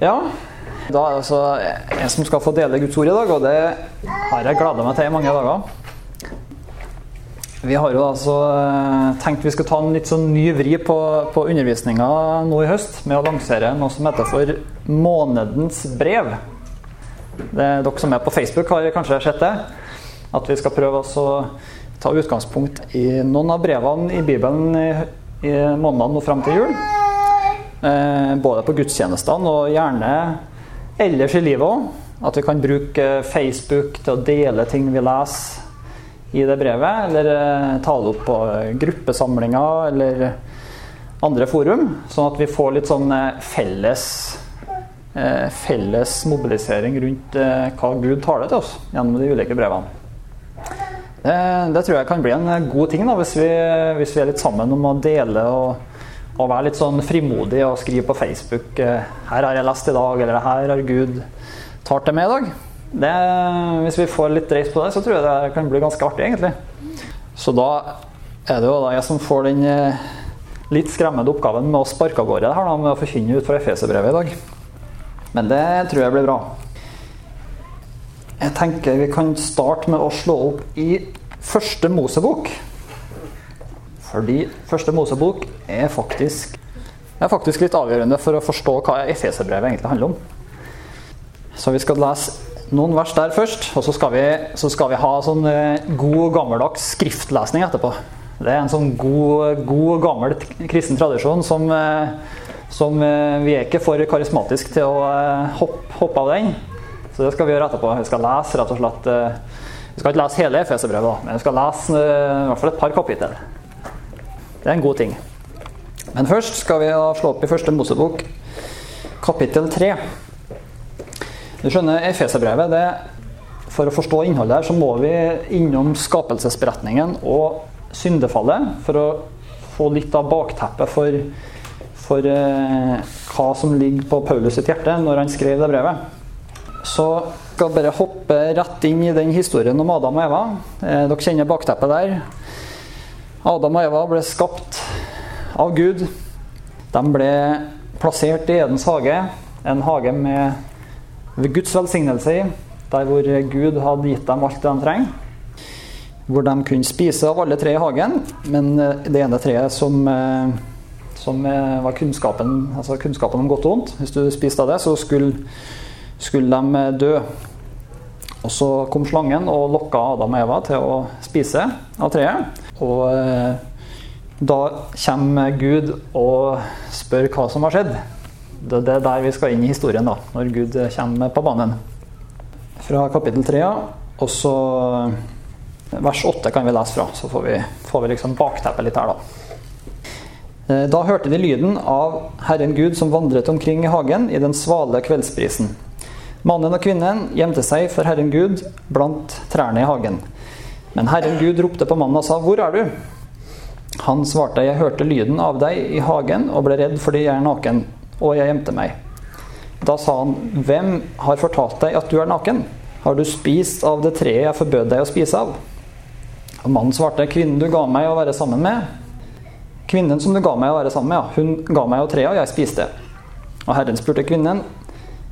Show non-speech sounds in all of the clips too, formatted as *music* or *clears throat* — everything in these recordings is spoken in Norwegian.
Ja, da er det altså jeg som skal få dele Guds ord i dag, og det har jeg gleda meg til i mange dager. Vi har jo altså eh, tenkt vi skal ta en litt sånn ny vri på, på undervisninga nå i høst med å lansere noe som heter for Månedens brev. Det, dere som er på Facebook, har kanskje sett det. At vi skal prøve å ta utgangspunkt i noen av brevene i Bibelen i, i månedene nå fram til jul. Eh, både på gudstjenestene og gjerne ellers i livet òg. At vi kan bruke Facebook til å dele ting vi leser i det brevet, eller eh, ta det opp på gruppesamlinger eller andre forum. Sånn at vi får litt sånn eh, felles, eh, felles mobilisering rundt hva Gud taler til oss gjennom de ulike brevene. Det tror jeg kan bli en god ting da, hvis vi, hvis vi er litt sammen om å dele og, og være litt sånn frimodig og skrive på Facebook 'Her har jeg lest i dag', eller 'Her har Gud talt til meg i dag'. Det, hvis vi får litt reis på det, så tror jeg det kan bli ganske artig, egentlig. Så da er det jo da jeg som får den eh, litt skremmende oppgaven med å sparke av gårde her, da, med å forkynne ut fra Efeserbrevet i dag. Men det tror jeg blir bra. Jeg tenker vi kan starte med å slå opp i første Mosebok. Fordi første Mosebok er faktisk, er faktisk litt avgjørende for å forstå hva Efeserbrevet egentlig handler om. Så vi skal lese noen vers der først, og så skal vi, så skal vi ha sånn eh, god, gammeldags skriftlesning etterpå. Det er en sånn god, god gammel kristen tradisjon som, eh, som eh, vi er ikke for karismatisk til å hoppe, hoppe, av den. Så det skal vi gjøre etterpå. Vi skal lese rett og slett Vi skal ikke lese hele Efeserbrevet, men vi skal lese i hvert fall et par kapittel. Det er en god ting. Men først skal vi slå opp i første Mosebok, kapittel 3. Du skjønner, Efeserbrevet det, For å forstå innholdet her, så må vi innom skapelsesberetningen og syndefallet for å få litt av bakteppet for, for eh, hva som ligger på Paulus sitt hjerte når han skrev det brevet. Så skal bare hoppe rett inn i den historien om Adam og Eva. Eh, dere kjenner bakteppet der. Adam og Eva ble skapt av Gud. De ble plassert i Edens hage, en hage med Guds velsignelse i, der hvor Gud hadde gitt dem alt de trenger. Hvor de kunne spise av alle tre i hagen, men eh, det ene treet som, eh, som eh, var kunnskapen, altså kunnskapen om godt og vondt Hvis du spiste av det, så skulle, skulle de dø. Og så kom slangen og lokka Adam og Eva til å spise av treet. Og da kommer Gud og spør hva som har skjedd. Det er der vi skal inn i historien, da, når Gud kommer på banen. Fra kapittel 3, og så vers 8 kan vi lese fra. Så får vi, får vi liksom bakteppet litt her, da. Eh, da hørte de lyden av Herren Gud som vandret omkring i hagen i den svale kveldsprisen. Mannen og kvinnen gjemte seg for Herren Gud blant trærne i hagen. Men Herren Gud ropte på mannen og sa, 'Hvor er du?' Han svarte, 'Jeg hørte lyden av deg i hagen og ble redd fordi jeg er naken.' og jeg gjemte meg. Da sa han, Hvem har fortalt deg at du er naken? Har du spist av det treet jeg forbød deg å spise av? Og Mannen svarte, Kvinnen du ga meg å være sammen med, kvinnen som du ga meg å være sammen med, ja, hun ga meg jo treet, og jeg spiste. Og Herren spurte kvinnen,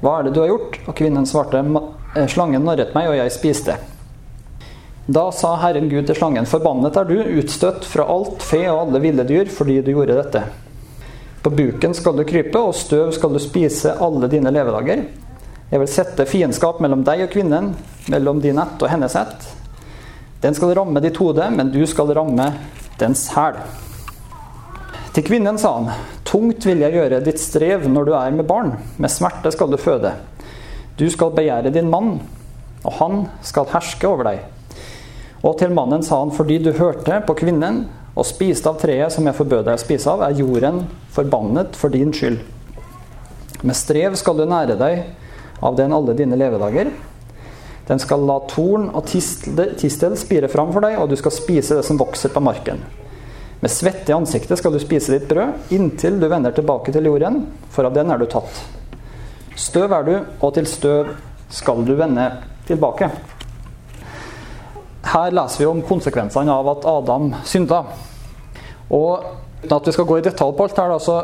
Hva er det du har gjort? Og kvinnen svarte, eh, Slangen narret meg, og jeg spiste. Da sa Herren Gud til slangen, Forbannet er du, utstøtt fra alt fe og alle ville dyr, fordi du gjorde dette. På buken skal du krype, og støv skal du spise alle dine levedager. Jeg vil sette fiendskap mellom deg og kvinnen, mellom din ett og hennes ett. Den skal ramme ditt hode, men du skal ramme dens hæl. Til kvinnen sa han, tungt vil jeg gjøre ditt strev når du er med barn, med smerte skal du føde. Du skal begjære din mann, og han skal herske over deg. Og til mannen sa han, fordi du hørte på kvinnen og spiste av treet som jeg forbød deg å spise av, er jorden forbannet for din skyld. Med strev skal du nære deg av den alle dine levedager. Den skal la torn og tistel spire fram for deg, og du skal spise det som vokser på marken. Med svette i ansiktet skal du spise ditt brød, inntil du vender tilbake til jorden, for av den er du tatt. Støv er du, og til støv skal du vende tilbake. Her leser vi om konsekvensene av at Adam synda. Og uten at vi skal gå i detalj på alt her, så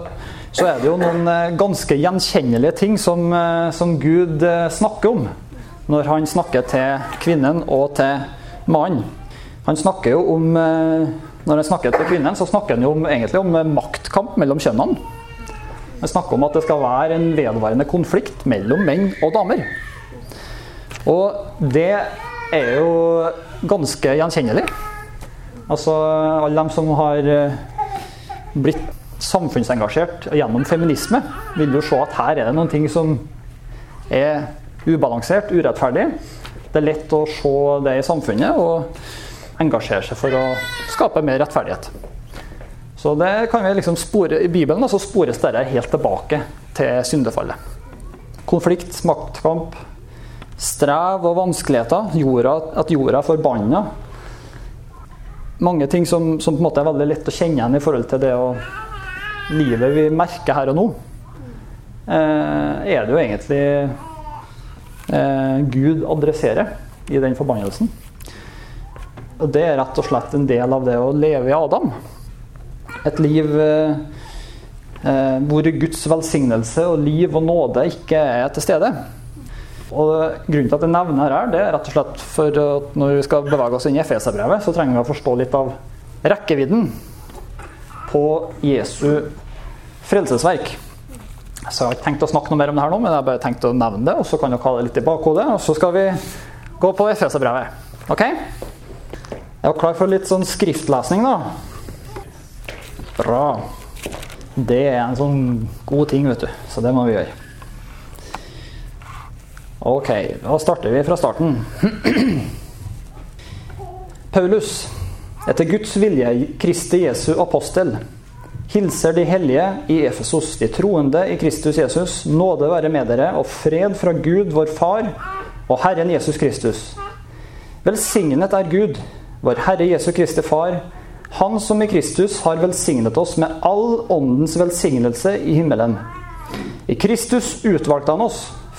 så er det jo noen eh, ganske gjenkjennelige ting som, eh, som Gud eh, snakker om når han snakker til kvinnen og til mannen. Han snakker jo om Når han snakker til kvinnen, så snakker han jo om, egentlig om maktkamp mellom kjønnene. Han snakker om at det skal være en vedvarende konflikt mellom menn og damer. Og det er jo ganske gjenkjennelig. Altså alle de som har blitt samfunnsengasjert gjennom feminisme, vil jo se at her er det noen ting som er ubalansert, urettferdig. Det er lett å se det i samfunnet og engasjere seg for å skape mer rettferdighet. Så det kan vi liksom spore, I Bibelen så spores dette helt tilbake til syndefallet. Konflikt, maktkamp, strev og vanskeligheter. Jorda, at jorda er forbanna. Mange ting som, som, på en måte er veldig lett å kjenne igjen i forhold til det og livet vi merker her og nå, eh, er det jo egentlig eh, Gud adresserer i den forbannelsen. Og det er rett og slett en del av det å leve i Adam. Et liv eh, hvor Guds velsignelse og liv og nåde ikke er til stede. Og Grunnen til at jeg nevner her, det er rett og slett for at når vi skal bevege oss inn i Efeserbrevet, så trenger vi å forstå litt av rekkevidden på Jesu frelsesverk. Så jeg har ikke tenkt å snakke noe mer om det her nå, men jeg har bare tenkt å nevne det. Og så kan dere ha det litt i bakhodet, og så skal vi gå på Efeserbrevet. Ok? Jeg var klar for litt sånn skriftlesning, da. Bra. Det er en sånn god ting, vet du. Så det må vi gjøre. Ok, da starter vi fra starten. Paulus etter Guds vilje, Kristi Jesu apostel, hilser de hellige i Efesos, de troende i Kristus Jesus, nåde være med dere og fred fra Gud, vår Far, og Herren Jesus Kristus. Velsignet er Gud, vår Herre Jesu Kristi Far, Han som i Kristus har velsignet oss med all åndens velsignelse i himmelen. I Kristus utvalgte han oss,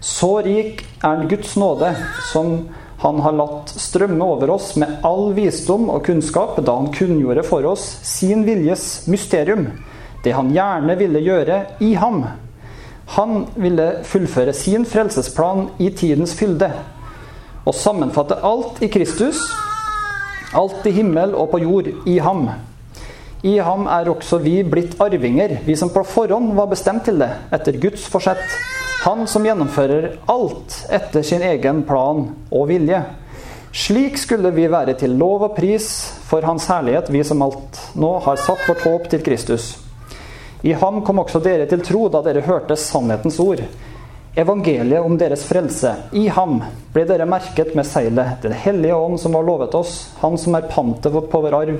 Så rik er Guds nåde, som han har latt strømme over oss med all visdom og kunnskap da han kunngjorde for oss sin viljes mysterium, det han gjerne ville gjøre i ham. Han ville fullføre sin frelsesplan i tidens fylde og sammenfatte alt i Kristus, alt i himmel og på jord, i ham. I ham er også vi blitt arvinger, vi som på forhånd var bestemt til det, etter Guds forsett han som gjennomfører alt etter sin egen plan og vilje. Slik skulle vi være til lov og pris for Hans herlighet, vi som alt nå har satt vårt håp til Kristus. I ham kom også dere til tro da dere hørte sannhetens ord. Evangeliet om deres frelse. I ham ble dere merket med seilet, Den hellige ånd som var lovet oss, Han som er pantet på vår arv,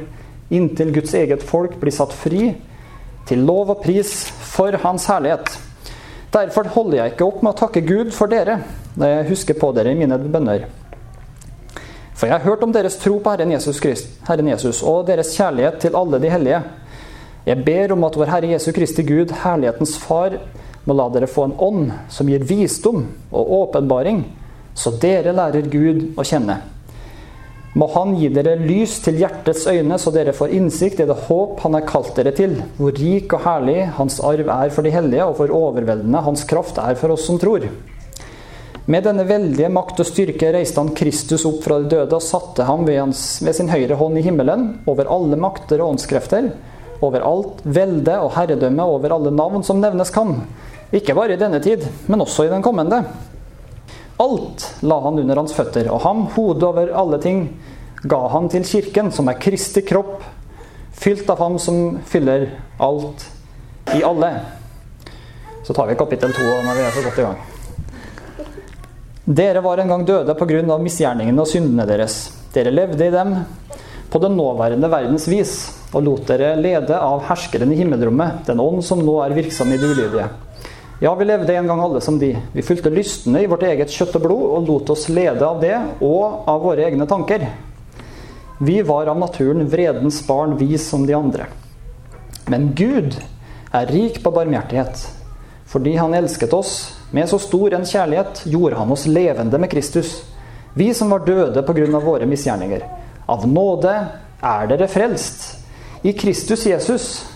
inntil Guds eget folk blir satt fri, til lov og pris for Hans herlighet. Derfor holder jeg ikke opp med å takke Gud for dere når jeg husker på dere i mine bønner. For jeg har hørt om deres tro på Herren Jesus, Christ, Herren Jesus og deres kjærlighet til alle de hellige. Jeg ber om at vår Herre Jesu Kristi Gud, herlighetens Far, må la dere få en ånd som gir visdom og åpenbaring, så dere lærer Gud å kjenne. Må Han gi dere lys til hjertets øyne, så dere får innsikt i det håp Han har kalt dere til, hvor rik og herlig Hans arv er for de hellige, og hvor overveldende Hans kraft er for oss som tror. Med denne veldige makt og styrke reiste han Kristus opp fra de døde og satte ham ved, hans, ved sin høyre hånd i himmelen, over alle makter og åndskrefter, over alt velde og herredømme, over alle navn som nevnes kan. Ikke bare i denne tid, men også i den kommende. Alt la han under hans føtter, og ham, hodet over alle ting, ga han til kirken, som er Kristi kropp, fylt av ham som fyller alt i alle. Så tar vi kapittel to når vi er så godt i gang. Dere var en gang døde pga. misgjerningene og syndene deres. Dere levde i dem på den nåværende verdens vis, og lot dere lede av herskeren i himmelrommet, den ånd som nå er virksom i det ulydige. Ja, vi levde en gang alle som de. Vi fulgte lystne i vårt eget kjøtt og blod og lot oss lede av det og av våre egne tanker. Vi var av naturen vredens barn, vi som de andre. Men Gud er rik på barmhjertighet. Fordi Han elsket oss med så stor en kjærlighet, gjorde Han oss levende med Kristus. Vi som var døde pga. våre misgjerninger. Av nåde er dere frelst. I Kristus Jesus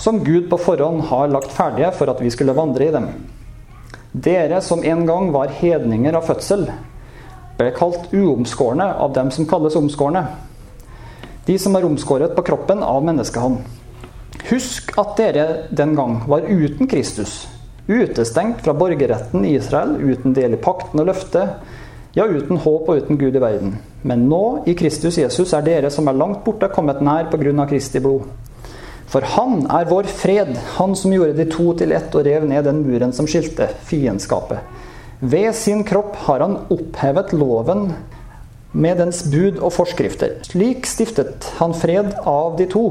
som Gud på forhånd har lagt ferdige for at vi skulle vandre i dem. Dere som en gang var hedninger av fødsel, ble kalt uomskårne av dem som kalles omskårne. De som er omskåret på kroppen av menneskehånd. Husk at dere den gang var uten Kristus, utestengt fra borgerretten i Israel, uten del i pakten og løftet, ja, uten håp og uten Gud i verden. Men nå, i Kristus Jesus, er dere som er langt borte, kommet nær på grunn av Kristi blod. For han er vår fred, han som gjorde de to til ett og rev ned den muren som skilte fiendskapet. Ved sin kropp har han opphevet loven med dens bud og forskrifter. Slik stiftet han fred av de to.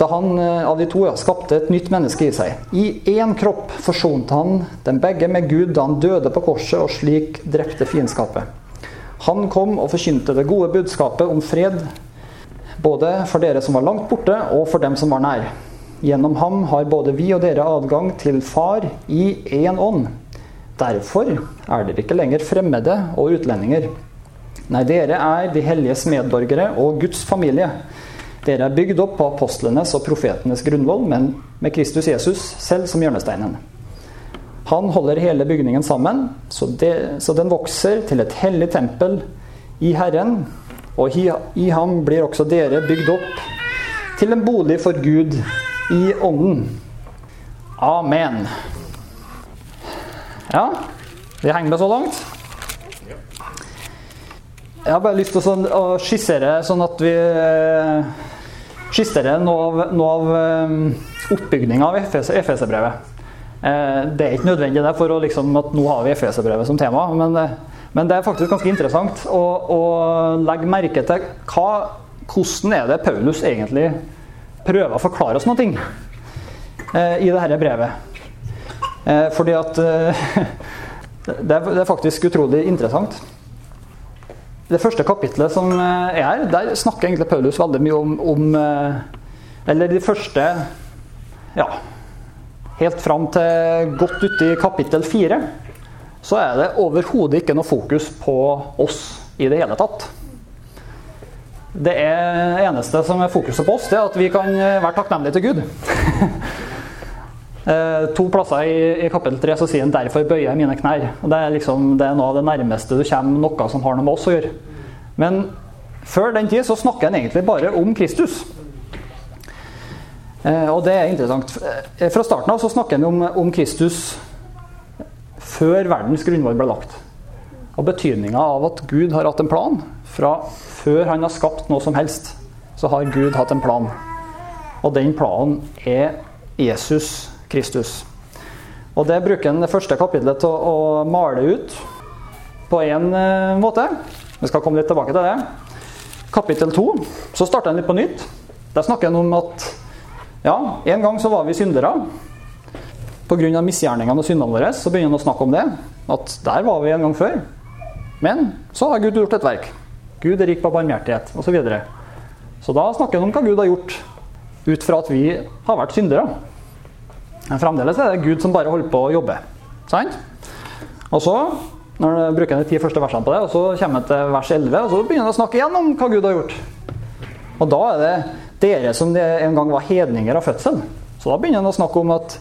Da han eh, av de to ja, skapte et nytt menneske i seg. I én kropp forsonte han dem begge med Gud da han døde på korset og slik drepte fiendskapet. Han kom og forkynte det gode budskapet om fred både for dere som var langt borte, og for dem som var nær. Gjennom ham har både vi og dere adgang til Far i én ånd. Derfor er dere ikke lenger fremmede og utlendinger. Nei, dere er de helliges medborgere og Guds familie. Dere er bygd opp på apostlenes og profetenes grunnvoll, men med Kristus Jesus selv som hjørnesteinen. Han holder hele bygningen sammen, så, det, så den vokser til et hellig tempel i Herren, og i ham blir også dere bygd opp til en bolig for Gud i ånden. Amen. Ja, vi henger med så langt. Jeg har bare lyst til å skissere sånn at vi skissere noe av, noe av eh, oppbygninga av Efeserbrevet. Eh, det er ikke nødvendig for liksom, at nå har vi Efeserbrevet som tema, men men det er faktisk ganske interessant å, å legge merke til hva, hvordan er det Paulus egentlig prøver å forklare oss noe eh, i dette brevet. Eh, fordi at eh, *laughs* det, er, det er faktisk utrolig interessant. Det første kapitlet som er her, der snakker egentlig Paulus veldig mye om, om eh, Eller de første Ja, helt fram til godt uti kapittel fire så er det overhodet ikke noe fokus på oss i det hele tatt. Det eneste som er fokuset på oss, det er at vi kan være takknemlige til Gud. *laughs* Eh, to plasser i, i kapittel 3 så sier han 'derfor bøyer jeg mine knær'. Det er, liksom, det er noe av det nærmeste du kommer noe som har noe med oss å gjøre. Men før den tid så snakker han egentlig bare om Kristus. Eh, og det er interessant. Eh, fra starten av så snakker han om, om Kristus før verdens grunnvoll ble lagt. Og betydninga av at Gud har hatt en plan fra før han har skapt noe som helst, så har Gud hatt en plan. Og den planen er Jesus Kristus. Og det bruker han det første kapitlet til å male ut på én eh, måte. Vi skal komme litt tilbake til det. Kapittel to, så starter han litt på nytt. Der snakker han om at ja, en gang så var vi syndere. Pga. misgjerningene og syndene våre så begynner han å snakke om det. At der var vi en gang før. Men så har Gud gjort et verk. Gud er rik på barmhjertighet osv. Så, videre. så da snakker han om hva Gud har gjort ut fra at vi har vært syndere. Men fremdeles er det Gud som bare holder på å jobbe. Sant? Og så når han bruker de ti første versene på det, og så kommer han til vers 11, og så begynner han å snakke igjen om hva Gud har gjort. Og da er det dere som en gang var hedninger av fødsel. Så da begynner han å snakke om at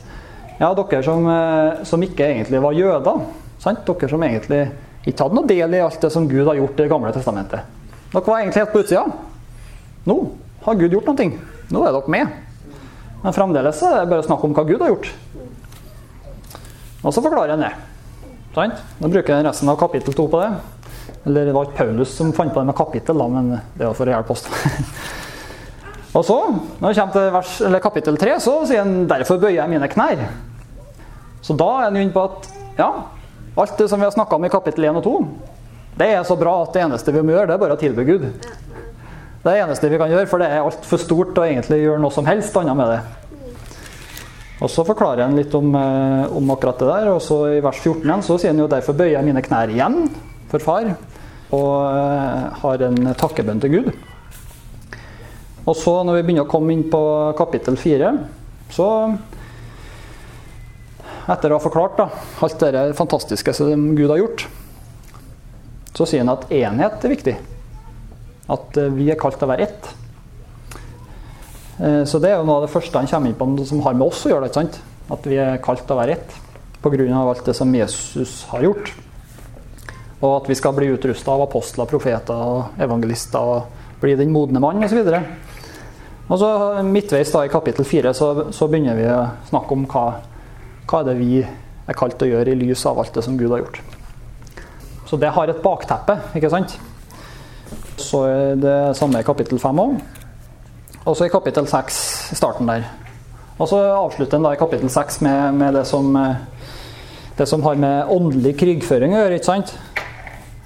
ja, dere som, eh, som, ikke egentlig var jøder. Sant? Dere som egentlig ikke hadde noe del i alt det som Gud har gjort i Det gamle testamentet. Dere var egentlig helt på utsida. Nå har Gud gjort noe. Nå er dere med. Men fremdeles er det bare snakk om hva Gud har gjort. Og så forklarer han det. Sant? Da bruker jeg resten av kapittel to på det. Eller det var ikke Paulus som fant på det med kapittel, da, men det var for å hjelpe oss. *laughs* og så, når det kommer til vers, kapittel tre, så sier han 'derfor bøyer jeg mine knær'. Så da er han inne på at ja, alt det som vi har snakka om i kapittel 1 og 2, det er så bra at det eneste vi må gjøre, det er bare å tilby Gud. Det er det eneste vi kan gjøre, for det er altfor stort å egentlig gjøre noe som helst annet med det. Og Så forklarer han litt om, eh, om, akkurat det der. og så I vers 14 så sier han jo derfor bøyer jeg mine knær igjen for far og eh, har en takkebønn til Gud. Og så når vi begynner å komme inn på kapittel 4, så etter å ha forklart da, alt det fantastiske som Gud har gjort, så sier han at enhet er viktig. At eh, vi er kalt til å være ett. Eh, så det er jo noe av det første han kommer inn på som har med oss å gjøre. ikke sant? At vi er kalt til å være ett pga. alt det som Jesus har gjort. Og at vi skal bli utrusta av apostler, profeter og evangelister og bli den modne mann osv. Og så midtveis da i kapittel fire så, så, begynner vi å snakke om hva, hva er det vi er kalt å gjøre i lys av alt det som Gud har gjort. Så det har et bakteppe, ikke sant? Så er det samme i kapittel 5 òg. Og så i kapittel 6, starten der. Og så avslutter en da i kapittel 6 med, med det, som, det, som, har med åndelig krigføring å gjøre. ikke sant?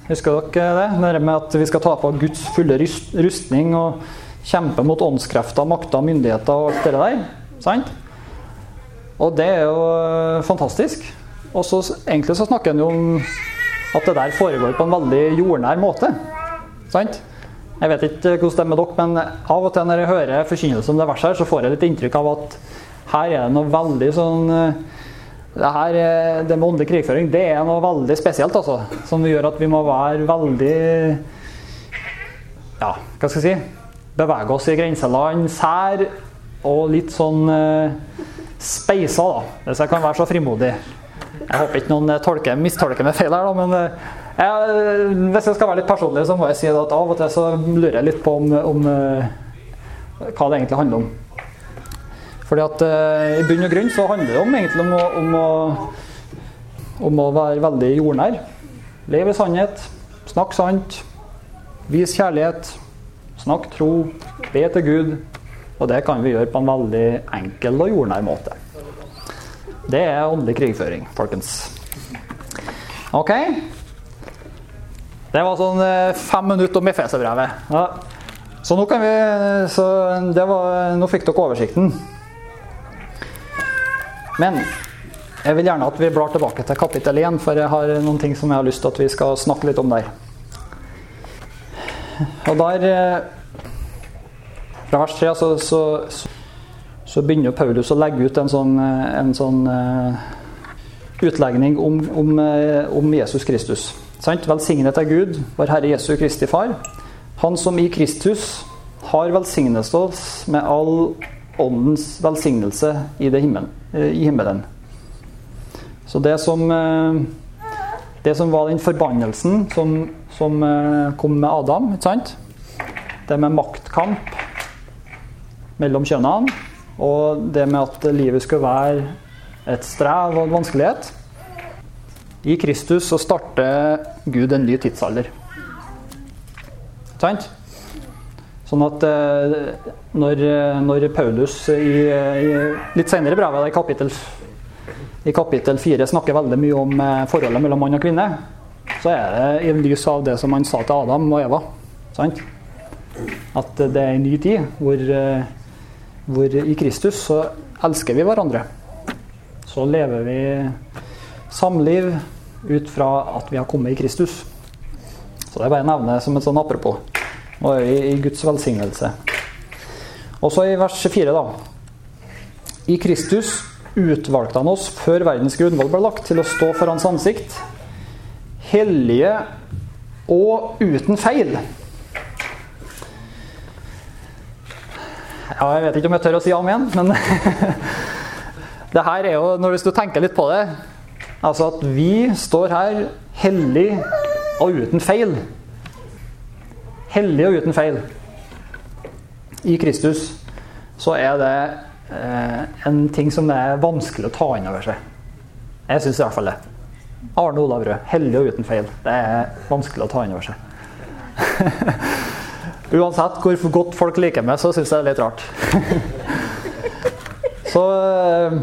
Husker dere det? Det med at vi skal ta på Guds fulle rustning og kjempe mot åndskrefter, makter, myndigheter og alt det der. Sant? Og det er jo fantastisk. Og så egentlig så snakker en jo om at det der foregår på en veldig jordnær måte. Sant? Jeg vet ikke hvordan det er med dere, men av og til når jeg hører forkynnelse om det verset, her, så får jeg litt inntrykk av at her er det noe veldig sånn eh, det, her, det med åndelig krigføring det er noe veldig spesielt, altså. Som gjør at vi må være veldig Ja, hva skal jeg si? Bevege oss i grenseland, sær og litt sånn speisa, da. Hvis jeg kan være så frimodig. Jeg håper ikke noen tolker, mistolker meg feil her, da, men uh, jeg, hvis jeg skal være litt personlig, så må jeg si at av og til så lurer jeg litt på om, om uh, hva det egentlig handler om. Fordi at I bunn og grunn så handler det om, egentlig om å, om å, om å være veldig jordnær. Leve i sannhet, snakk sant, vis kjærlighet, snakk tro, be til Gud. Og det kan vi gjøre på en veldig enkel og jordnær måte. Det er åndelig krigføring, folkens. Ok? Det var sånn eh, fem minutter om Efeserbrevet. Ja. Så nå kan vi så var, Nå fikk dere oversikten. Men jeg vil gjerne at vi blar tilbake til kapittel 1, for jeg har noen ting som jeg har lyst til at vi skal snakke litt om der. Og der eh, Fra vers 3 så, så, så, begynner Paulus å legge ut en sånn, eh, en sånn utlegning om, om, om Jesus Kristus. Sant? Velsignet er Gud, vår Herre Jesu Kristi Far. Han som i Kristus har velsignet oss med all åndens velsignelse i, himmel, eh, i himmelen. Så det som, eh, det som var den forbannelsen som, som eh, kom med Adam, ikke sant? det med maktkamp mellom kjønnene, og det med at livet skulle være et strev og en vanskelighet i Kristus så starter Gud en ny tidsalder. Sant? Sånn at eh, når, når Paulus i, i, litt senere brevet, i kapittel, i kapittel 4, snakker veldig mye om eh, forholdet mellom mann og kvinne, så er det i lys av det som han sa til Adam og Eva. Sant? At det er en ny tid hvor, eh, hvor i Kristus så elsker vi hverandre. Så lever vi samliv, ut fra at vi har kommet i Kristus. Så det er bare å nevne som et sånn apropos. Nå er vi i Guds velsignelse. Og så i vers 4, da. I Kristus utvalgte han oss før verdens grunnvoll ble lagt, til å stå for hans ansikt, hellige og uten feil. Ja, jeg vet ikke om jeg tør å si amen, men *laughs* det her er jo, når Hvis du tenker litt på det Altså at vi står her hellig og uten feil. Hellig og uten feil. I Kristus så er det eh, en ting som er vanskelig å ta inn over seg. Jeg syns i hvert fall det. Arne Olav Rød. Hellig og uten feil. Det er vanskelig å ta inn over seg. *laughs* Uansett hvor godt folk liker meg, så syns jeg det er litt rart. *laughs* så eh,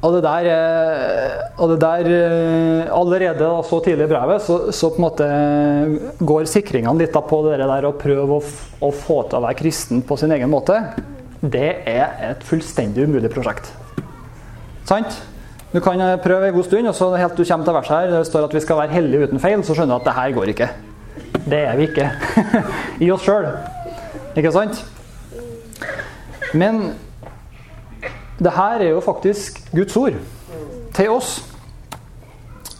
og det der, eh, og det der eh, Allerede da, så tidlig i brevet så, så, på en måte går sikringene litt på det der å prøve å, å, få til å være kristen på sin egen måte. Det er et fullstendig umulig prosjekt. Sant? Du kan prøve en god stund, og så helt du kommer til verset her, der det står at vi skal være hellige uten feil, så skjønner du at det her går ikke. Det er vi ikke. *laughs* I oss sjøl. Ikke sant? Men det her er jo faktisk Guds ord til oss.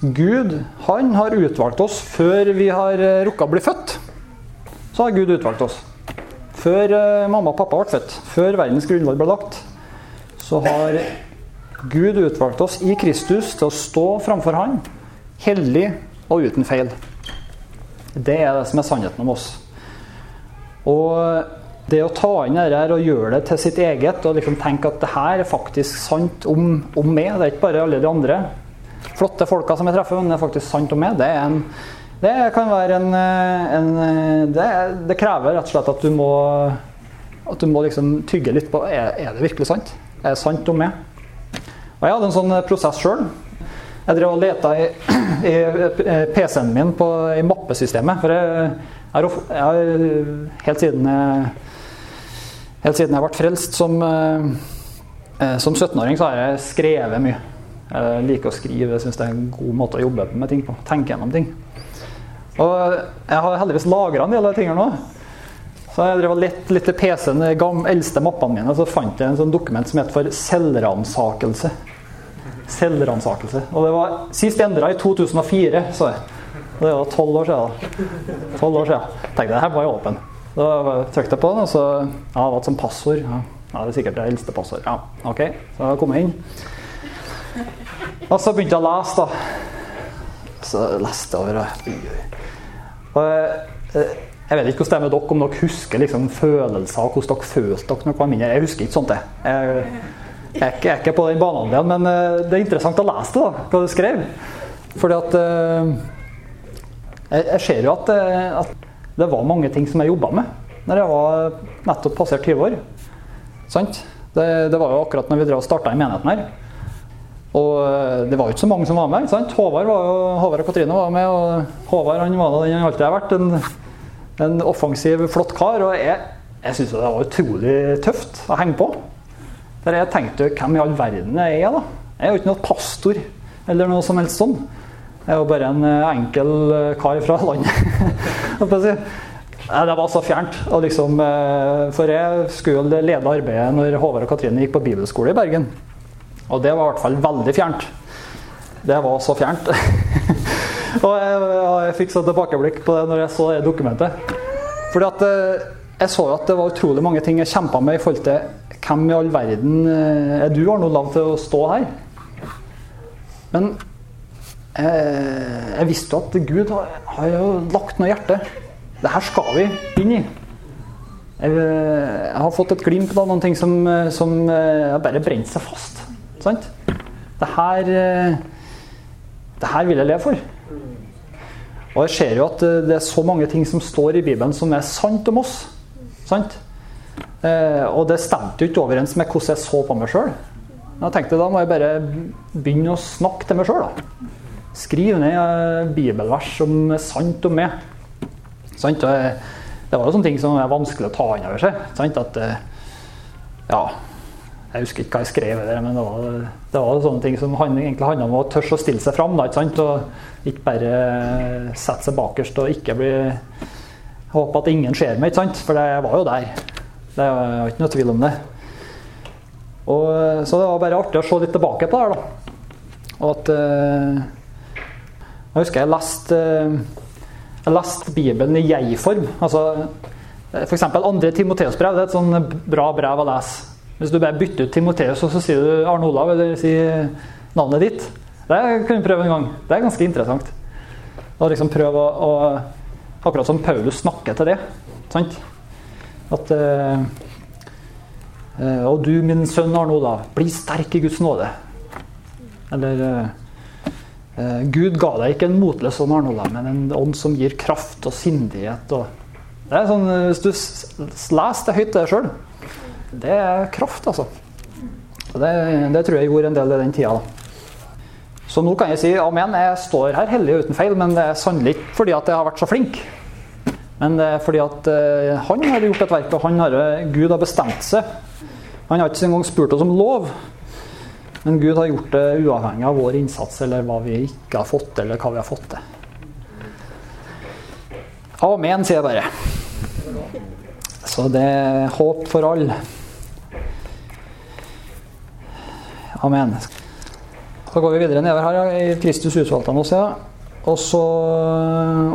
Gud han har utvalgt oss før vi har eh, rukka å bli født. Så har Gud utvalgt oss. Før eh, mamma og pappa ble født, før verdens grunnlag ble lagt, så har Gud utvalgt oss i Kristus til å stå framfor Han, hellig og uten feil. Det er det som er sannheten om oss. Og det å ta inn dette og gjøre det til sitt eget og liksom tenke at det her er faktisk sant om, om, meg, det er ikke bare alle de andre flotte folka som jeg treffer, men det er faktisk sant om meg, det, en, det kan være en, en det, det, krever rett og slett at du må, at du må liksom tygge litt på er, er det virkelig sant. Er det sant om meg? Og Jeg hadde en sånn prosess sjøl. Jeg drev og leta i, i PC-en min på, i mappesystemet. For jeg, jeg, helt siden jeg Helt siden jeg ble frelst som, eh, eh, som 17-åring, så har jeg skrevet mye. Jeg liker å skrive, syns det er en god måte å jobbe med ting på. Tenke gjennom ting. Og jeg har heldigvis lagra en del av de tingene nå. Så jeg drev og lette litt i PC-en, de eldste mappene mine, så fant jeg en sånn dokument som het for selvransakelse. Selvransakelse. Og det var sist endra i 2004, så jeg. Det var tolv år siden. 12 år siden. Jeg tenkte det her var jo åpen. Da trykte jeg på den, og så ja, det var et sånt passord. Ja, det er sikkert det eldste passord. Ja, ok. Så kom jeg inn. Og så begynte jeg å lese, da. Så leste jeg over. Og jeg, jeg vet ikke hvordan det er med dere, om dere husker liksom følelser, hvordan dere følte dere når dere var mindre. Jeg husker ikke sånt, jeg. Jeg, er, ikke, jeg er ikke på den banehalvdelen, men eh, det er interessant å lese det, da, hva du skrev. Fordi at eh, jeg, jeg ser jo at, eh, at det var mange ting som jeg jobba med når jeg var nettopp passert 20 år. Sant? Det, det, var jo akkurat når vi starta i menigheten her. Og det var jo ikke så mange som var med. Sant? Håvard, var jo, Håvard og Katrine var med, og Håvard han var den han alltid har vært. En, en offensiv, flott kar. Og jeg, jeg syns det var utrolig tøft å henge på. Der jeg tenkte hvem i all verden jeg er, da? Jeg er jo ikke noen pastor eller noe som helst sånn. Jeg er jo bare en eh, enkel eh, kar fra *laughs* landet. Det var så fjernt. Liksom, eh, for jeg skulle lede arbeidet når Håvard og Katrine gikk på bibelskole i Bergen. Og det var i hvert fall veldig fjernt. Det var så fjernt. *laughs* og jeg, jeg fikk så tilbakeblikk på det når jeg så det dokumentet. Fordi at jeg så at det var utrolig mange ting jeg kjempa med i forhold til hvem i all verden er du, har noe lov til å stå her? Men Eh, jeg visste jo at Gud har, har jo lagt noe i hjertet. Det her skal vi inn i. Jeg, jeg har fått et glimt av noen ting som, som har bare brent seg fast. Sant? Det her, det her vil jeg leve for. Og jeg ser jo at det er så mange ting som står i Bibelen som er sant om oss. Sant? Eh, og det stemte jo ikke overens med hvordan jeg så på meg sjøl. Da tenkte jeg da må jeg bare begynne å snakke til meg sjøl. Skriv ned eh, bibelvers som er sant om meg. Sant? Det var jo sånne ting som er vanskelig å ta inn over seg. Sant? At, eh, ja, jeg husker ikke hva jeg skrev, der, men det var, det var sånne ting som egentlig handla om å tørre å stille seg fram. Da, ikke, sant? og ikke bare sette seg bakerst og ikke bli Håpe at ingen ser meg, ikke sant? for jeg var jo der. Det er ikke noe tvil om det. Og, så det var bare artig å se litt tilbake på det her. da. Og at eh, jeg husker jeg leste, jeg leste Bibelen i jeg-form. Altså, F.eks. andre Timoteus-brev. Det er et sånn bra brev å lese. Hvis du bare bytter ut Timoteus og så sier du Arne Olav, eller sier navnet ditt. Det kan vi prøve en gang. Det er ganske interessant. Og liksom prøve å, å Akkurat som Paulus snakker til det. Sant? At uh, Og du, min sønn Arno, da, bli sterk i Guds nåde. Eller uh, Gud ga deg ikke en motløs ånd, Arnold, men en ånd som gir kraft og sindighet. Og det er sånn, Hvis du leser det høyt, det sjøl, det er kraft, altså. Det, det, tror jeg gjorde en del i den tida. da. Så nå kan jeg si amen, jeg står her hellig uten feil, men det er sannelig ikke fordi at jeg har vært så flink. Men det er fordi at uh, han har gjort et verk, og han har, Gud har bestemt seg. Han har ikke engang spurt oss om lov. Men Gud har gjort det uavhengig av vår innsats eller hva vi ikke har fått eller hva vi har fått til. Amen, sier jeg bare. Så det er håp for alle. Amen. Så går vi videre nedover her i Kristus utvalgte oss. Ja. Og så,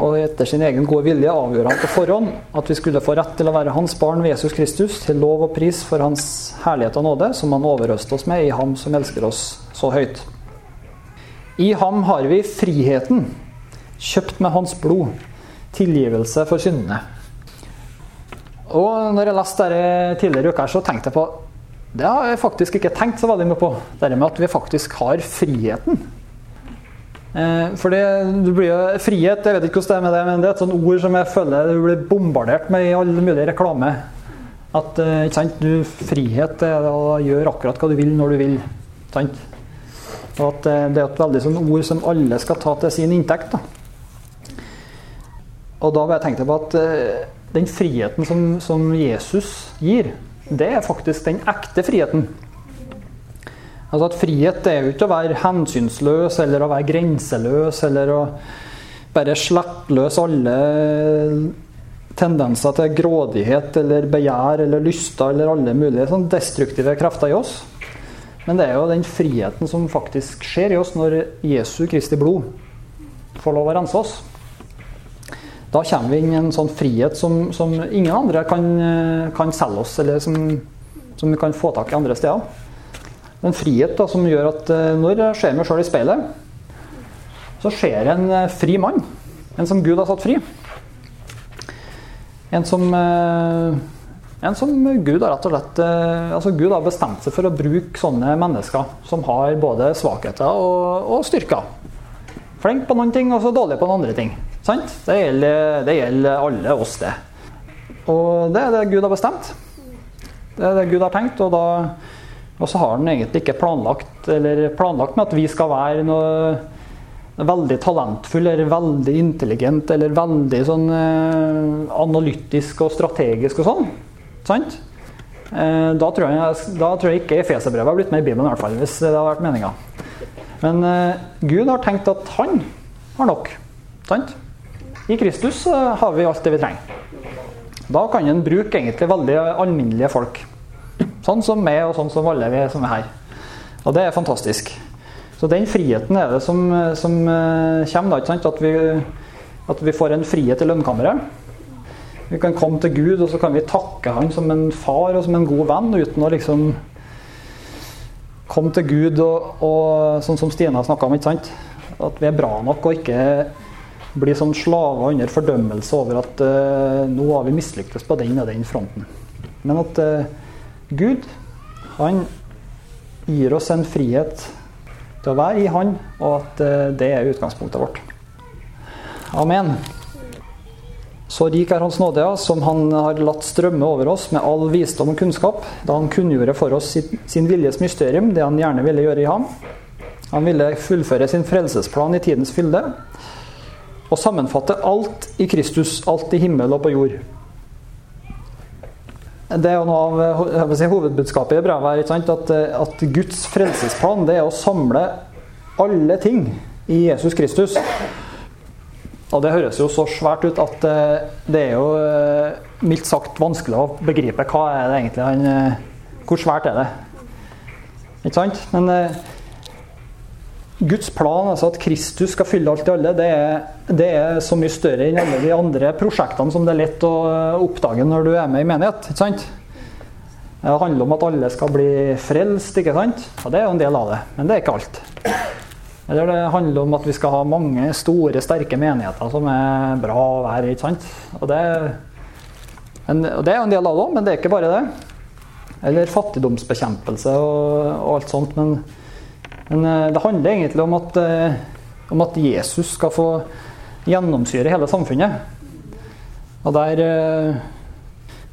og etter sin egen gode vilje avgjør han på forhånd at vi skulle få rett til å være hans barn ved Jesus Kristus, til lov og pris for hans herlighet og nåde, som han overøste oss med i ham som elsker oss så høyt. I ham har vi friheten, kjøpt med hans blod, tilgivelse for syndene. Og når jeg leste dette tidligere i uka, så tenkte jeg på Det har jeg faktisk ikke tenkt så veldig mye på. Det med at vi faktisk har friheten. Eh, for det, blir jo frihet, jeg vet ikke hvordan det er med det, men det er et sånt ord som jeg føler du blir bombardert med i all mulig reklame. At eh, ikke sant, du, frihet er å gjøre akkurat hva du vil når du vil. Sant? Og at eh, det er et veldig sånn ord som alle skal ta til sin inntekt. Da. Og da bare tenkte jeg på at den friheten som, som Jesus gir, det er faktisk den ekte friheten. Altså at Frihet er jo ikke å være hensynsløs eller å være grenseløs eller å bare løs alle tendenser til grådighet eller begjær eller lyster eller alle mulige sånn destruktive krefter i oss. Men det er jo den friheten som faktisk skjer i oss når Jesu Kristi blod får lov å rense oss. Da kommer vi inn i en sånn frihet som, som ingen andre kan, kan selge oss, eller som, som vi kan få tak i andre steder en frihet da, som gjør at eh, når jeg ser meg sjøl i speilet, så ser jeg en eh, fri mann. En som Gud har satt fri. En som, eh, en som Gud har rett og slett altså Gud har bestemt seg for å bruke sånne mennesker som har både svakheter og, og styrker. Flink på noen ting og så dårlig på noen andre ting. Sant? Det gjelder, det gjelder alle oss, det. Og det er det Gud har bestemt. Det er det Gud har tenkt. og da og så har han egentlig ikke planlagt, planlagt med at vi skal være noe veldig talentfull eller veldig intelligent eller veldig sånn eh, analytisk og strategisk og sånn. Sant? Eh, da, tror jeg, da tror jeg ikke Efeserbrevet har blitt med i Bibelen, i hvert fall, hvis det har vært meninga. Men eh, Gud har tenkt at han har nok. Sant? I Kristus har vi alt det vi trenger. Da kan en bruke egentlig veldig alminnelige folk. Sånn som meg, og sånn som alle vi som er her. Og det er fantastisk. Så den friheten er det som, som eh, kommer, da? At vi, at vi får en frihet i lønnkammeret. Vi kan komme til Gud, og så kan vi takke Han som en far og som en god venn, uten å liksom komme til Gud og, og sånn som Stina snakka om, ikke sant? At vi er bra nok og ikke bli sånn slaver under fordømmelse over at uh, nå har vi mislyktes på den og den fronten. Men at uh, Gud han gir oss en frihet til å være i Han, og at eh, det er utgangspunktet vårt. Amen. Så rik er Hans nåde, som Han har latt strømme over oss med all visdom og kunnskap, da Han kunngjorde for oss sin viljes mysterium, det Han gjerne ville gjøre i ham. Han ville fullføre sin frelsesplan i tidens fylde, og sammenfatte alt i Kristus, alt i himmel og på jord. Det er jo noe av si, hovedbudskapet i brevet her, at, at, Guds frelsesplan det er å samle alle ting i Jesus Kristus. Og det høres jo så svært ut at eh, det er jo eh, mildt sagt vanskelig å begripe hva er det egentlig han eh, Hvor svært er det? Ikke sant? Men Guds plan, altså at Kristus skal fylle alt i alle, det er, det er, så mye større enn alle de andre prosjektene som det er lett å oppdage når du er med i menighet. ikke sant? Det handler om at alle skal bli frelst, ikke sant? Og det er jo en del av det, men det er ikke alt. Eller det handler om at vi skal ha mange store, sterke menigheter som er bra å være ikke sant? Og det, en, og det er jo en del av det òg, men det er ikke bare det. Eller fattigdomsbekjempelse og, og alt sånt. men Men eh, det handler egentlig om at, eh, om at Jesus skal få gjennomsyre hele samfunnet. Og der eh,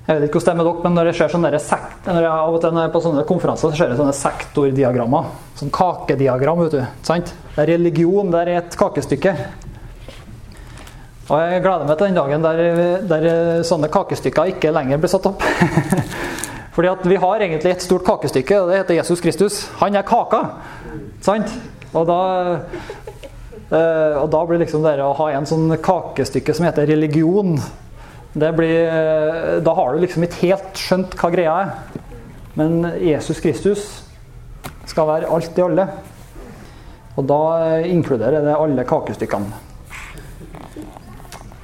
Jeg vet ikke hvordan det er med dere, men når jeg ser sånne sekt, når jeg, av og til er på sånne konferanser, så ser jeg sånne sektordiagrammer. Sånn kakediagram, vet du. Sant? Det er religion der er et kakestykke. Og jeg gleder meg til den dagen der, der sånne kakestykker ikke lenger blir satt opp. *laughs* Fordi at vi har egentlig et stort kakestykke, og det heter Jesus Kristus. Han er kaka. Sant? Og da, eh, og da blir liksom det å ha en sånn kakestykke som heter religion blir, eh, Da har du liksom ikke helt skjønt hva greia er. Men Jesus Kristus skal være alt i alle. Og da inkluderer det alle kakestykkene.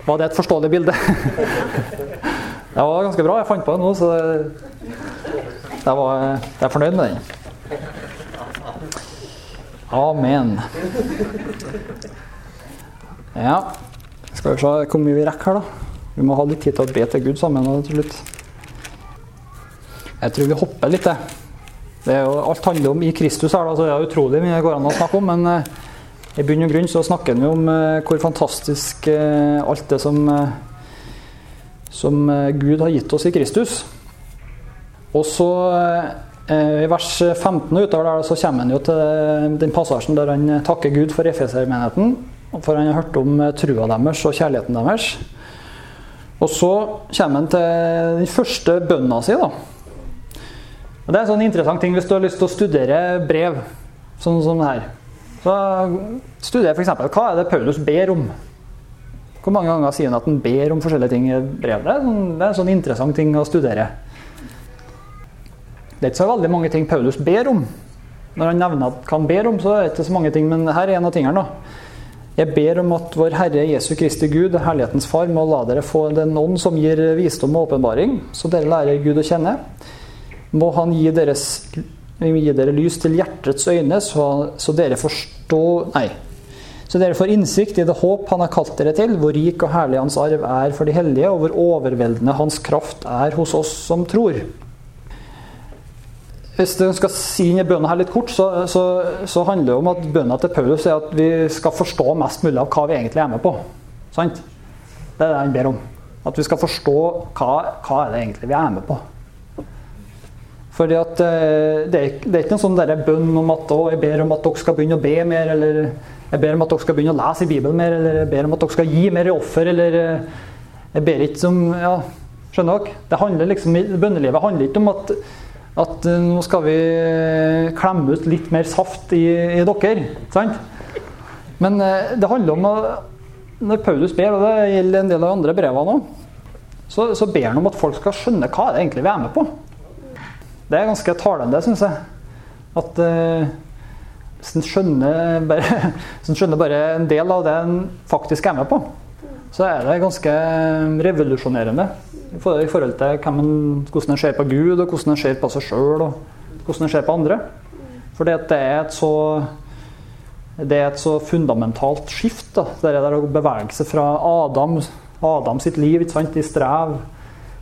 Var det et forståelig bilde? *laughs* det var ganske bra. Jeg fant på det nå, så jeg, var, jeg er fornøyd med den. Amen. Ja, skal vi se hvor mye vi rekker her, da. Vi må ha litt tid til å be til Gud sammen til slutt. Jeg tror vi hopper litt, det. Er jo, alt handler om i Kristus her, da, så det er utrolig mye det går an å snakke om. men eh, i bunn og grunn så snakker jo om eh, hvor fantastisk eh, alt det som, eh, som Gud har gitt oss i Kristus. Og så i vers 15 utover der så kommer han jo til den passasjen der han takker Gud for Efesermenigheten. For han har hørt om trua deres og kjærligheten deres. Og så kommer han til den første bønna si. da. Og Det er en sånn interessant ting hvis du har lyst til å studere brev sånn som det her. Så studerer f.eks. hva er det Paulus ber om. Hvor mange ganger sier han at han ber om forskjellige ting i brevet? Det er, sånn, en sånn interessant ting å studere. Det er ikke så veldig mange ting Paulus ber om. Når han nevner hva han ber om, så er det ikke så mange ting, men her er en av tingene. da. Jeg ber om at vår Herre Jesu Kristi Gud, Herlighetens Far, må la dere få den ånd som gir visdom og åpenbaring, så dere lærer Gud å kjenne. Må Han gi deres gi dere lys til hjertets øyne, så, så, dere forstår Nei. Så dere får innsikt i det håp han har kalt dere til, hvor rik og herlig hans arv er for de hellige, og hvor overveldende hans kraft er hos oss som tror. Hvis du skal si inn i bønna her litt kort, så, så, så handler det om at bønna til Paulus er at vi skal forstå mest mulig av hva vi egentlig er med på. Sant? Det er det han ber om. At vi skal forstå hva, hva er det egentlig vi er med på. Fordi at eh, det er, det er ikke noen sånn bønn om at å, jeg ber om at dere skal begynne å be mer, eller jeg ber om at dere skal begynne å lese i Bibelen mer, eller jeg ber om at dere skal gi mer i offer, eller eh, jeg ber ikke som ja, Skjønner dere? Det handler liksom, Bønnelivet handler ikke om at, at eh, nå skal vi klemme ut litt mer saft i, i dere. sant? Men det handler om at når Paulus ber, og det gjelder en del av de andre brevene òg, så, så ber han om at folk skal skjønne hva det egentlig vi er med på. Det er ganske talende, syns jeg. At uh, hvis en skjønner, bare, *laughs* skjønner bare en del av det en faktisk er med på, så er det ganske revolusjonerende i forhold til hvordan en ser på Gud, og hvordan en ser på seg sjøl, og hvordan en ser på andre. For det er et så det er et så fundamentalt skift. Da. Det er å bevege seg fra Adam, Adam sitt liv i strev,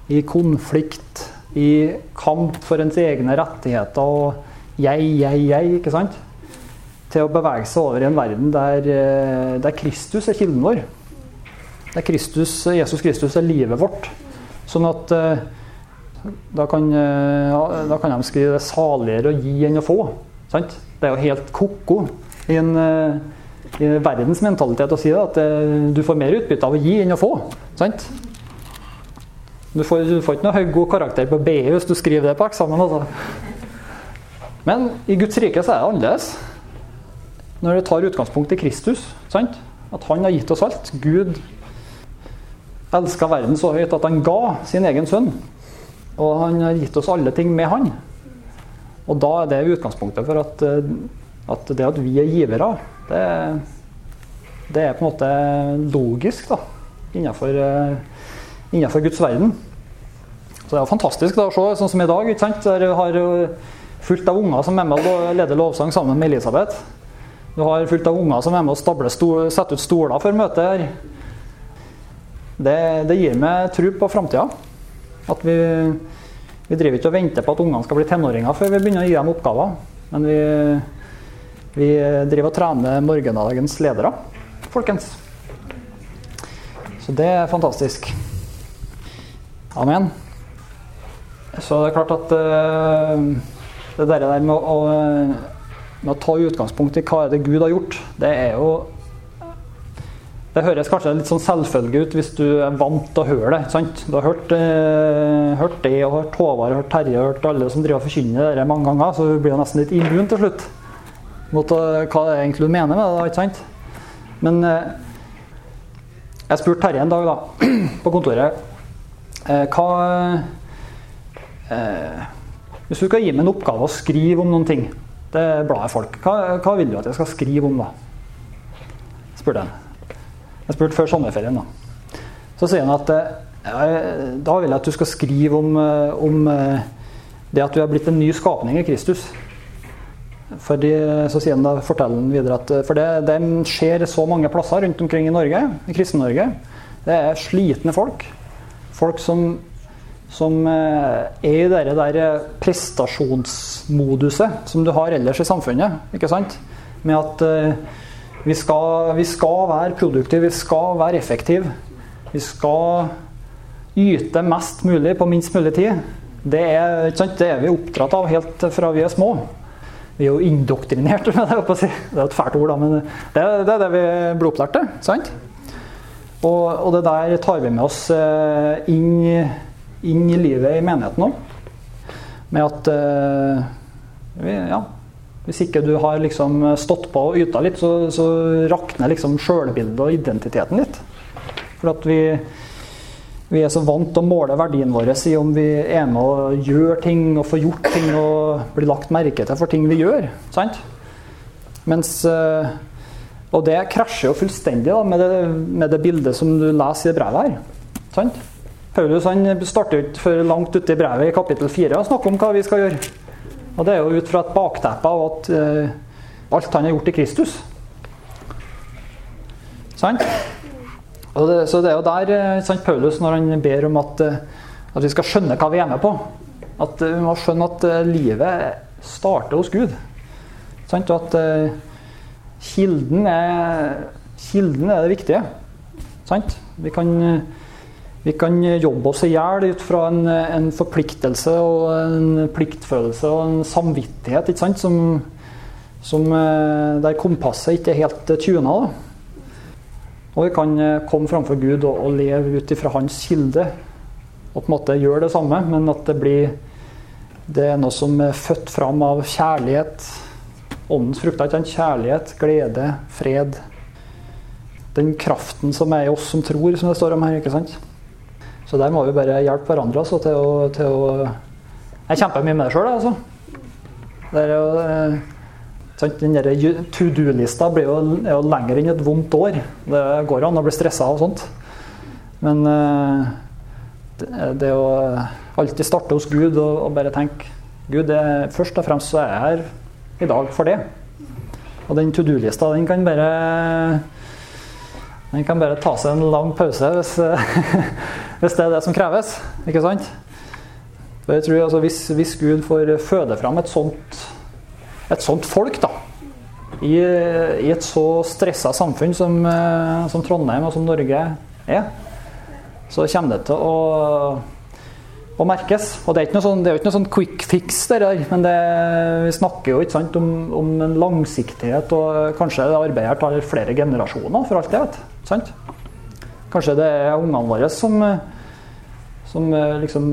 i konflikt, i kamp for ens egne rettigheter og jeg, jeg, jeg, ikke sant? Til å bevege seg over i en verden der, eh, der Kristus er kilden vår. Der Kristus, Jesus Kristus er livet vårt. Sånn at eh, da kan, eh, da kan de skrive det saligere å gi enn å få. Sant? Det er jo helt ko-ko i en i verdens mentalitet å si det, at du får mer utbytte av å gi enn å få. Sant? Du får, du får ikke noe høy god karakter på BI hvis du skriver det på eksamen. Altså. Men i Guds rike så er det annerledes. Når det tar utgangspunkt i Kristus, sant? at han har gitt oss alt. Gud elska verden så høyt at han ga sin egen sønn. Og han har gitt oss alle ting med han. Og da er det utgangspunktet for at, eh, at det at vi er givere, det, det, er på en måte logisk da, innenfor, eh, innenfor Guds verden. Så det er fantastisk da, å se, sånn som i dag. ikke sant? Der har fullt av unger som er med og leder lovsang sammen med Elisabeth. Du har fullt av unger som er med og setter ut stoler for møtet her. Det, det gir meg tro på framtida. At vi, vi driver ikke og venter på at ungene skal bli tenåringer før vi begynner å gi dem oppgaver. Men vi, Vi driver og trener morgendagens ledere, folkens. Så det er fantastisk. Amen. Så det er klart at uh, det der med å, med å, ta utgangspunkt i hva er det Gud har gjort, det er jo Det høres kanskje litt sånn selvfølge ut hvis du er vant til å høre det. sant? Du har hørt, eh, hørt det og hørt Håvard, hørt Terje og hørt alle som driver og forkynner det mange ganger, så du blir jo nesten litt immun til slutt mot uh, hva det egentlig du mener med det. ikke sant? Men jeg spurte Terje en dag da, *clears throat* på kontoret hva eh, Hvis du skal gi meg en oppgave å skrive om noen ting, det er bladet folk, hva, hva, vil du at jeg skal skrive om da? spurte jeg. Jeg spurte før sommerferien. da. Så sier han at eh, da vil jeg at du skal skrive om, eh, om eh, det at du er blitt en ny skapning i Kristus. Fordi, så sier han da, forteller han videre at For det, det skjer så mange plasser rundt omkring i Norge, i Kristen-Norge. Det er slitne folk. Folk som som eh, er i det der prestasjonsmoduset som du har ellers i samfunnet. ikke sant? Med at eh, vi skal, vi skal være produktive, vi skal være effektive. Vi skal yte mest mulig på minst mulig tid. Det er, det er vi oppdratt av helt fra vi er små. Vi er jo indoktrinert med *laughs* det. Det er et fælt ord, da, men det, det er det vi blir opplært til. sant? Og, og, det der tar vi med oss eh, inn inn i livet i menigheten òg. Med at uh, ja, hvis ikke du har liksom stått på og yta litt, så, så rakner liksom sjølbildet og identiteten litt. For at vi, vi, er så vant til å måle verdien vår i om vi er med og gjør ting og får gjort ting og blir lagt merke til for ting vi gjør. sant? Mens, uh, og det krasjer jo fullstendig da, med, det, med det bildet som du leser i brevet her. sant? Paulus han starter ikke før langt ute i brevet i kapittel 4 og snakker om hva vi skal gjøre. Og Det er jo ut fra et bakteppe av at eh, alt han har gjort i Kristus. Sant? Det, så det er jo der eh, sant, Paulus, når han ber om at, eh, at, vi skal skjønne hva vi er med på At vi må skjønne at livet starter hos Gud. Sant? Og at eh, kilden, er, kilden er det viktige. Sant? Vi kan vi kan jobbe oss i hjel ut fra en, en, forpliktelse og en pliktfølelse og en samvittighet ikke sant? Som, som, eh, der kompasset ikke er helt tuna. Og vi kan eh, komme framfor Gud og, og leve ut ifra hans kilde. Og på en måte gjøre det samme, men at det blir det er noe som er født fram av kjærlighet. Åndens frukter. Ikke? Kjærlighet, glede, fred. Den kraften som er i oss som tror, som det står om her. ikke sant? Så der må vi bare hjelpe hverandre altså, til, å, til, å, Jeg kjemper mye med det sjøl, altså. Det er jo, sant, den to do-lista blir jo, jo lenger enn et vondt år. Det går an å bli stressa og sånt. Men eh, det, å alltid starte hos Gud og, og bare tenke Gud, det, først og fremst så er jeg her i dag for det. Og den to do-lista, den kan bare den kan bare ta seg en lang pause hvis, *laughs* hvis det er det som kreves. Ikke sant? Jeg tror altså, hvis, hvis, Gud får føde fram et sånt, et sånt folk da, i, i, et så stressa samfunn som, eh, som, Trondheim og som Norge er, så kommer det til å, å merkes. Og Det er sånn, er ikke noe sånn quick fix, der, men det, vi snakker jo ikke sant, om, om, en langsiktighet. og Kanskje det arbeidet her tar flere generasjoner, for alt jeg vet. Sant? Kanskje det er ungene våre som, som liksom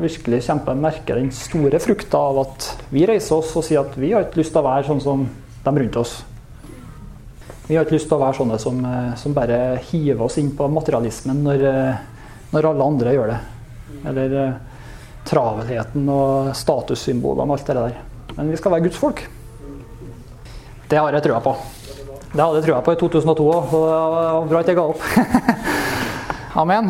virkelig kjemper merker den store frukta av at vi reiser oss og sier at vi har ikke lyst til å være sånn som de rundt oss. Vi har ikke lyst til å være sånne som, som bare hiver oss inn på materialismen når, når alle andre gjør det. Eller travelheten og statussymbolene og alt det der. Men vi skal være Guds folk. Det har jeg trua på. Det hadde jeg trua på i 2002 òg, og det var bra at jeg ga opp. *laughs* Amen.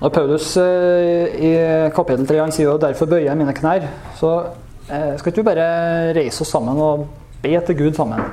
Når Paulus eh, i kapittel 3 han sier jo 'derfor bøyer jeg mine knær', så eh, skal ikke vi bare reise oss sammen og be til Gud sammen?